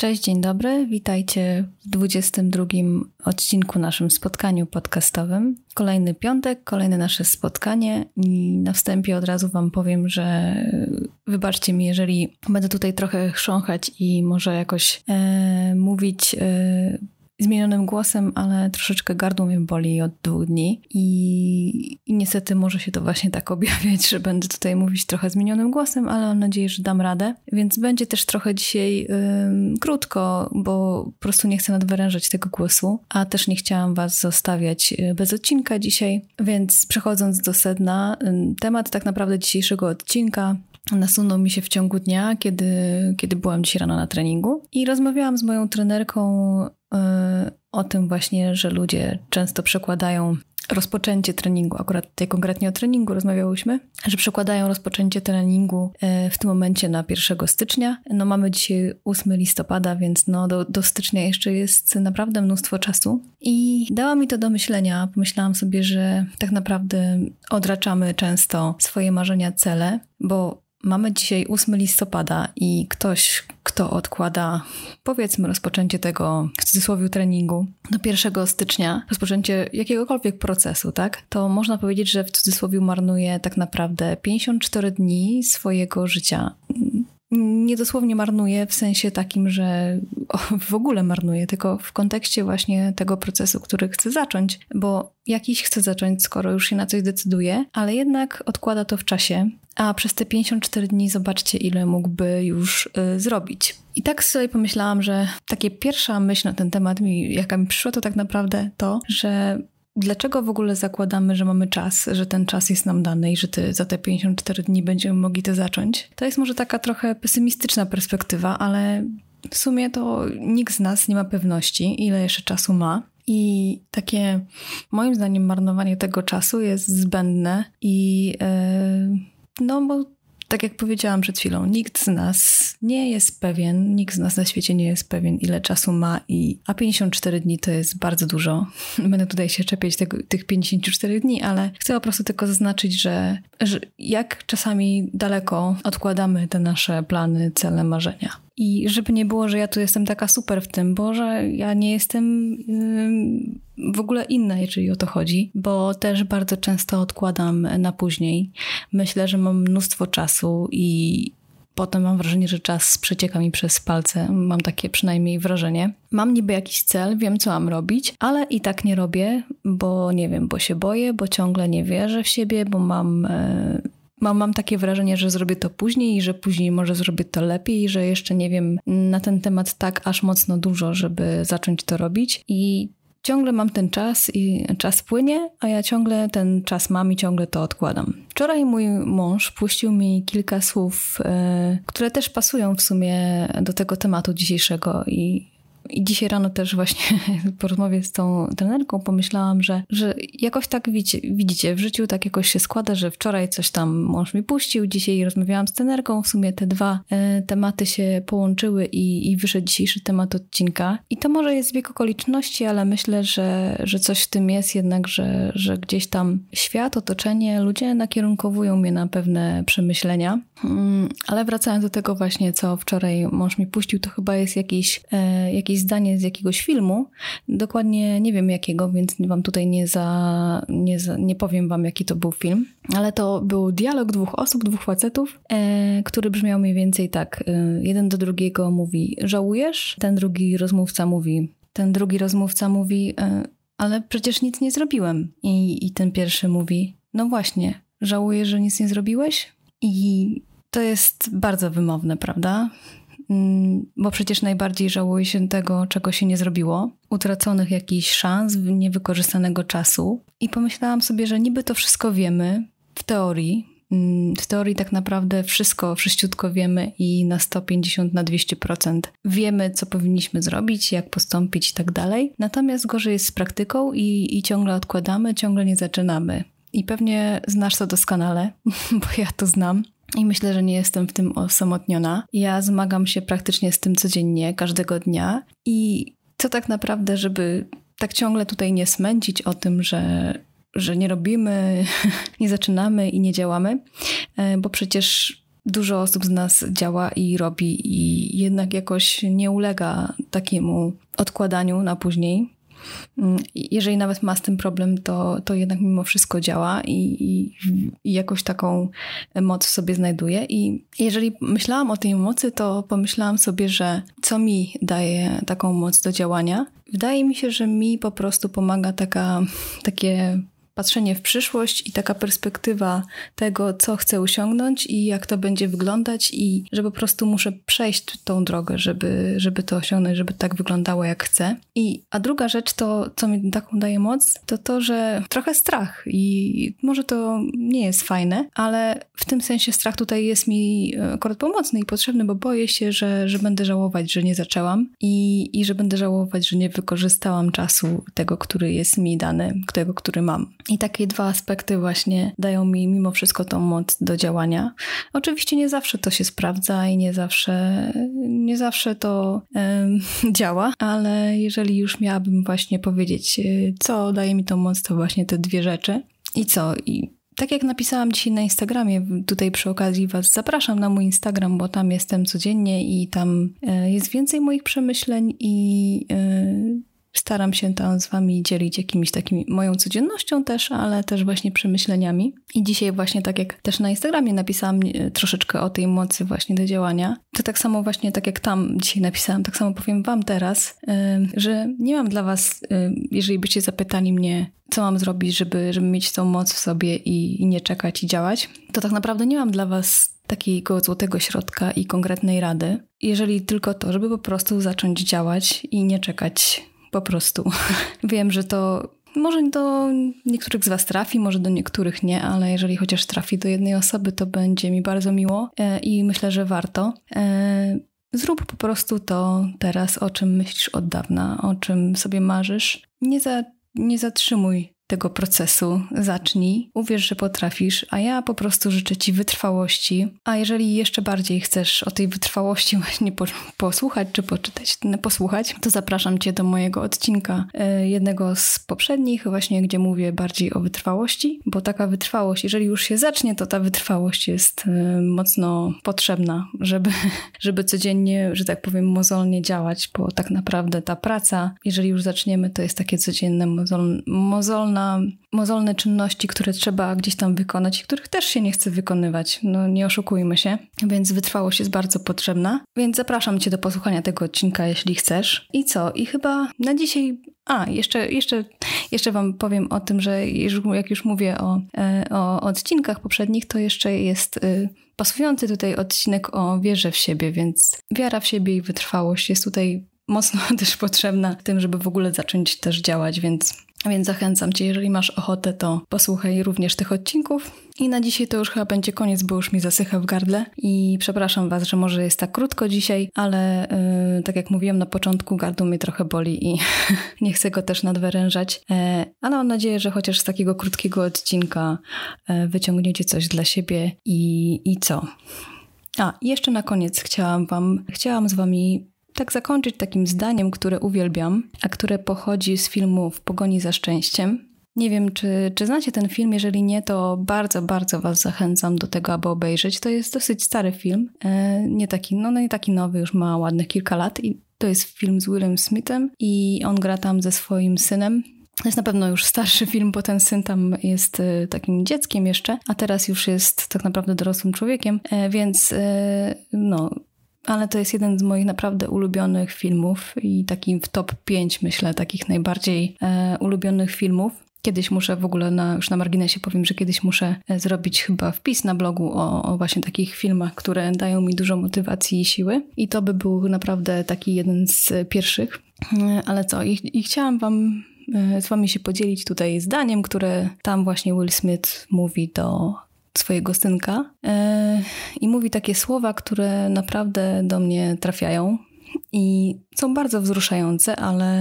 Cześć, dzień dobry. Witajcie w 22 odcinku naszym spotkaniu podcastowym. Kolejny piątek, kolejne nasze spotkanie i na wstępie od razu Wam powiem, że wybaczcie mi, jeżeli będę tutaj trochę chrząchać i może jakoś e, mówić e, zmienionym głosem, ale troszeczkę gardło mnie boli od dwóch dni i, i niestety może się to właśnie tak objawiać, że będę tutaj mówić trochę zmienionym głosem, ale mam nadzieję, że dam radę. Więc będzie też trochę dzisiaj krótko, bo po prostu nie chcę nadwyrężać tego głosu, a też nie chciałam Was zostawiać y, bez odcinka dzisiaj, więc przechodząc do sedna, temat tak naprawdę dzisiejszego odcinka nasunął mi się w ciągu dnia, kiedy, kiedy byłam dziś rano na treningu i rozmawiałam z moją trenerką y, o tym właśnie, że ludzie często przekładają rozpoczęcie treningu, akurat tutaj konkretnie o treningu rozmawiałyśmy, że przekładają rozpoczęcie treningu y, w tym momencie na 1 stycznia. No mamy dzisiaj 8 listopada, więc no do, do stycznia jeszcze jest naprawdę mnóstwo czasu. I dała mi to do myślenia. Pomyślałam sobie, że tak naprawdę odraczamy często swoje marzenia, cele, bo Mamy dzisiaj 8 listopada i ktoś, kto odkłada, powiedzmy, rozpoczęcie tego w cudzysłowie treningu do 1 stycznia, rozpoczęcie jakiegokolwiek procesu, tak? To można powiedzieć, że w cudzysłowie marnuje tak naprawdę 54 dni swojego życia nie dosłownie marnuje w sensie takim, że w ogóle marnuje, tylko w kontekście właśnie tego procesu, który chce zacząć, bo jakiś chce zacząć, skoro już się na coś decyduje, ale jednak odkłada to w czasie, a przez te 54 dni zobaczcie, ile mógłby już y, zrobić. I tak sobie pomyślałam, że takie pierwsza myśl na ten temat, mi, jaka mi przyszła, to tak naprawdę to, że Dlaczego w ogóle zakładamy, że mamy czas, że ten czas jest nam dany i że ty za te 54 dni będziemy mogli to zacząć? To jest może taka trochę pesymistyczna perspektywa, ale w sumie to nikt z nas nie ma pewności, ile jeszcze czasu ma. I takie, moim zdaniem, marnowanie tego czasu jest zbędne i yy, no bo tak jak powiedziałam przed chwilą, nikt z nas nie jest pewien, nikt z nas na świecie nie jest pewien, ile czasu ma, i, a 54 dni to jest bardzo dużo. Będę tutaj się czepiać tego, tych 54 dni, ale chcę po prostu tylko zaznaczyć, że, że jak czasami daleko odkładamy te nasze plany, cele, marzenia. I żeby nie było, że ja tu jestem taka super w tym, bo że ja nie jestem w ogóle inna, jeżeli o to chodzi, bo też bardzo często odkładam na później. Myślę, że mam mnóstwo czasu i potem mam wrażenie, że czas przecieka mi przez palce. Mam takie przynajmniej wrażenie. Mam niby jakiś cel, wiem co mam robić, ale i tak nie robię, bo nie wiem, bo się boję, bo ciągle nie wierzę w siebie, bo mam. Yy, Mam, mam takie wrażenie, że zrobię to później i że później może zrobię to lepiej, że jeszcze nie wiem na ten temat tak aż mocno dużo, żeby zacząć to robić. I ciągle mam ten czas i czas płynie, a ja ciągle ten czas mam i ciągle to odkładam. Wczoraj mój mąż puścił mi kilka słów, yy, które też pasują w sumie do tego tematu dzisiejszego i i dzisiaj rano też właśnie po rozmowie z tą trenerką pomyślałam, że, że jakoś tak widzicie, widzicie, w życiu tak jakoś się składa, że wczoraj coś tam mąż mi puścił, dzisiaj rozmawiałam z trenerką, w sumie te dwa e, tematy się połączyły i, i wyszedł dzisiejszy temat odcinka. I to może jest wiek okoliczności, ale myślę, że, że coś w tym jest jednak, że, że gdzieś tam świat, otoczenie, ludzie nakierunkowują mnie na pewne przemyślenia. Hmm, ale wracając do tego właśnie, co wczoraj mąż mi puścił, to chyba jest jakiś, e, jakiś zdanie z jakiegoś filmu. Dokładnie nie wiem jakiego, więc wam tutaj nie, za, nie, za, nie powiem wam, jaki to był film. Ale to był dialog dwóch osób, dwóch facetów, e, który brzmiał mniej więcej tak. E, jeden do drugiego mówi, żałujesz? Ten drugi rozmówca mówi, ten drugi rozmówca mówi, e, ale przecież nic nie zrobiłem. I, I ten pierwszy mówi, no właśnie, żałujesz, że nic nie zrobiłeś? I to jest bardzo wymowne, prawda? Mm, bo przecież najbardziej żałuje się tego, czego się nie zrobiło, utraconych jakichś szans, niewykorzystanego czasu. I pomyślałam sobie, że niby to wszystko wiemy w teorii. Mm, w teorii tak naprawdę wszystko, wszyściutko wiemy i na 150, na 200% wiemy, co powinniśmy zrobić, jak postąpić i tak dalej. Natomiast gorzej jest z praktyką i, i ciągle odkładamy, ciągle nie zaczynamy. I pewnie znasz to doskonale, bo ja to znam. I myślę, że nie jestem w tym osamotniona. Ja zmagam się praktycznie z tym codziennie, każdego dnia. I co tak naprawdę, żeby tak ciągle tutaj nie smęcić o tym, że, że nie robimy, nie zaczynamy i nie działamy, e, bo przecież dużo osób z nas działa i robi, i jednak jakoś nie ulega takiemu odkładaniu na później. Mm, jeżeli nawet ma z tym problem, to, to jednak mimo wszystko działa i, i, i, jakoś taką moc w sobie znajduje. I jeżeli myślałam o tej mocy, to pomyślałam sobie, że co mi daje taką moc do działania. Wydaje mi się, że mi po prostu pomaga taka, takie patrzenie w przyszłość i taka perspektywa tego, co chcę osiągnąć i jak to będzie wyglądać i że po prostu muszę przejść tą drogę, żeby, żeby to osiągnąć, żeby tak wyglądało jak chcę. I, a druga rzecz to, co mi taką daje moc, to to, że trochę strach i może to nie jest fajne, ale w tym sensie strach tutaj jest mi akurat pomocny i potrzebny, bo boję się, że, że będę żałować, że nie zaczęłam i, i że będę żałować, że nie wykorzystałam czasu tego, który jest mi dany, tego, który mam. I takie dwa aspekty właśnie dają mi mimo wszystko tą moc do działania. Oczywiście nie zawsze to się sprawdza i nie zawsze, nie zawsze to działa, ale jeżeli już miałabym właśnie powiedzieć, y, co daje mi tą moc, to właśnie te dwie rzeczy. I co? I tak jak napisałam dzisiaj na Instagramie, tutaj przy okazji Was zapraszam na mój Instagram, bo tam jestem codziennie i tam e, jest więcej moich przemyśleń i e, Staram się tam z Wami dzielić jakimiś takimi moją codziennością też, ale też właśnie przemyśleniami. I dzisiaj właśnie tak jak też na Instagramie napisałam e, troszeczkę o tej mocy właśnie do działania, to tak samo właśnie tak jak tam dzisiaj napisałam, tak samo powiem Wam teraz, e, że nie mam dla Was, e, jeżeli byście zapytali mnie, co mam zrobić, żeby, żeby mieć tą moc w sobie i, i nie czekać i działać, to tak naprawdę nie mam dla Was takiego złotego środka i konkretnej rady. Jeżeli tylko to, żeby po prostu zacząć działać i nie czekać po prostu. Wiem, że to może do niektórych z Was trafi, może do niektórych nie, ale jeżeli chociaż trafi do jednej osoby, to będzie mi bardzo miło e, i myślę, że warto. E, zrób po prostu to teraz, o czym myślisz od dawna, o czym sobie marzysz. Nie, za, nie zatrzymuj tego procesu. Zacznij, uwierz, że potrafisz, a ja po prostu życzę Ci wytrwałości. A jeżeli jeszcze bardziej chcesz o tej wytrwałości właśnie po, posłuchać czy poczytać, posłuchać, to zapraszam Cię do mojego odcinka, e, jednego z poprzednich, właśnie gdzie mówię bardziej o wytrwałości, bo taka wytrwałość, jeżeli już się zacznie, to ta wytrwałość jest e, mocno potrzebna, żeby, żeby codziennie, że tak powiem, mozolnie działać, bo tak naprawdę ta praca, jeżeli już zaczniemy, to jest takie codzienne mozol, mozolna mozolna, mozolne czynności, które trzeba gdzieś tam wykonać i których też się nie chce wykonywać. No nie oszukujmy się, więc wytrwałość jest bardzo potrzebna. Więc zapraszam Cię do posłuchania tego odcinka, jeśli chcesz. I co? I chyba na dzisiaj a, jeszcze, jeszcze, jeszcze Wam powiem o tym, że jak już mówię o, e, o odcinkach poprzednich, to jeszcze jest y, pasujący tutaj odcinek o wierze w siebie, więc wiara w siebie i wytrwałość jest tutaj mocno też potrzebna w tym, żeby w ogóle zacząć też działać, więc więc zachęcam Cię, jeżeli masz ochotę, to posłuchaj również tych odcinków. I na dzisiaj to już chyba będzie koniec, bo już mi zasycha w gardle. I przepraszam Was, że może jest tak krótko dzisiaj, ale yy, tak jak mówiłam na początku, gardło mnie trochę boli i nie chcę go też nadwyrężać. E, ale mam nadzieję, że chociaż z takiego krótkiego odcinka e, wyciągniecie coś dla siebie i, i co. A, jeszcze na koniec chciałam Wam, chciałam z Wami tak zakończyć takim zdaniem, które uwielbiam, a które pochodzi z filmu W pogoni za szczęściem. Nie wiem, czy, czy znacie ten film. Jeżeli nie, to bardzo, bardzo Was zachęcam do tego, aby obejrzeć. To jest dosyć stary film. E, nie taki, no, nie taki nowy, już ma ładnych kilka lat. I to jest film z Willem Smithem i on gra tam ze swoim synem. To jest na pewno już starszy film, bo ten syn tam jest e, takim dzieckiem jeszcze, a teraz już jest tak naprawdę dorosłym człowiekiem, e, więc no, ale to jest jeden z moich naprawdę ulubionych filmów i taki w top 5 myślę takich najbardziej e, ulubionych filmów. Kiedyś muszę w ogóle, na, już na marginesie powiem, że kiedyś muszę e, zrobić chyba wpis na blogu o, o, właśnie takich filmach, które dają mi dużo motywacji i siły. I to by był naprawdę taki jeden z pierwszych. E, ale co, i, i chciałam Wam e, z Wami się podzielić tutaj zdaniem, które tam właśnie Will Smith mówi do swojego synka e, i mówi takie słowa, które naprawdę do mnie trafiają i są bardzo wzruszające, ale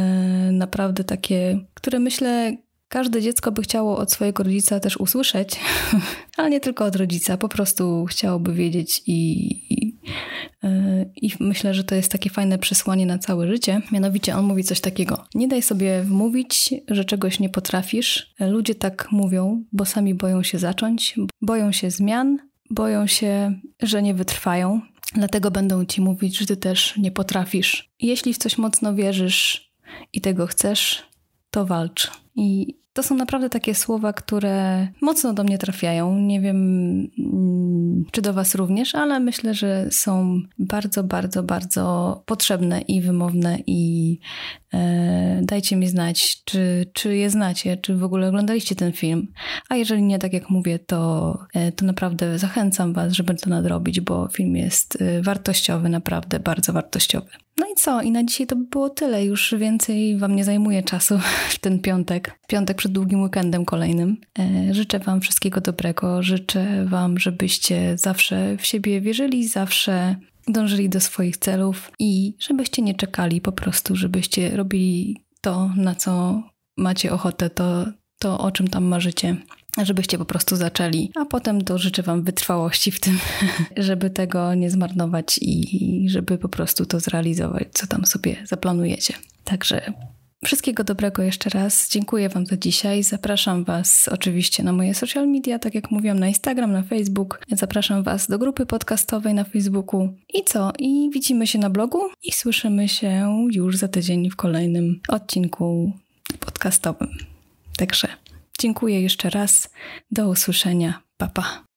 naprawdę takie, które myślę każde dziecko by chciało od swojego rodzica też usłyszeć, ale nie tylko od rodzica, po prostu chciałoby wiedzieć i, i, i, myślę, że to jest takie fajne przesłanie na całe życie. Mianowicie on mówi coś takiego: Nie daj sobie wmówić, że czegoś nie potrafisz. Ludzie tak mówią, bo sami boją się zacząć, boją się zmian, boją się że nie wytrwają, dlatego będą ci mówić, że ty też nie potrafisz. Jeśli w coś mocno wierzysz i tego chcesz, to walcz. I to są naprawdę takie słowa, które mocno do mnie trafiają. Nie wiem, mm, czy do Was również, ale myślę, że są bardzo, bardzo, bardzo potrzebne i wymowne. I e, dajcie mi znać, czy, czy je znacie, czy w ogóle oglądaliście ten film. A jeżeli nie, tak jak mówię, to, e, to naprawdę zachęcam Was, żeby to nadrobić, bo film jest e, wartościowy, naprawdę bardzo wartościowy. No i co? I na dzisiaj to by było tyle. Już więcej Wam nie zajmuję czasu w ten piątek. Piątek przed długim weekendem kolejnym. E, życzę Wam wszystkiego dobrego. Życzę Wam, żebyście zawsze w siebie wierzyli, zawsze dążyli do swoich celów i żebyście nie czekali po prostu, żebyście robili to, na co macie ochotę, to, to o czym tam marzycie żebyście po prostu zaczęli, a potem to życzę Wam wytrwałości w tym, żeby tego nie zmarnować i żeby po prostu to zrealizować, co tam sobie zaplanujecie. Także Wszystkiego dobrego jeszcze raz. Dziękuję Wam za dzisiaj. Zapraszam Was oczywiście na moje social media, tak jak mówiłam, na Instagram, na Facebook. Zapraszam Was do grupy podcastowej na Facebooku. I co? I widzimy się na blogu i słyszymy się już za tydzień w kolejnym odcinku podcastowym. Także Dziękuję jeszcze raz. Do usłyszenia. Papa. Pa.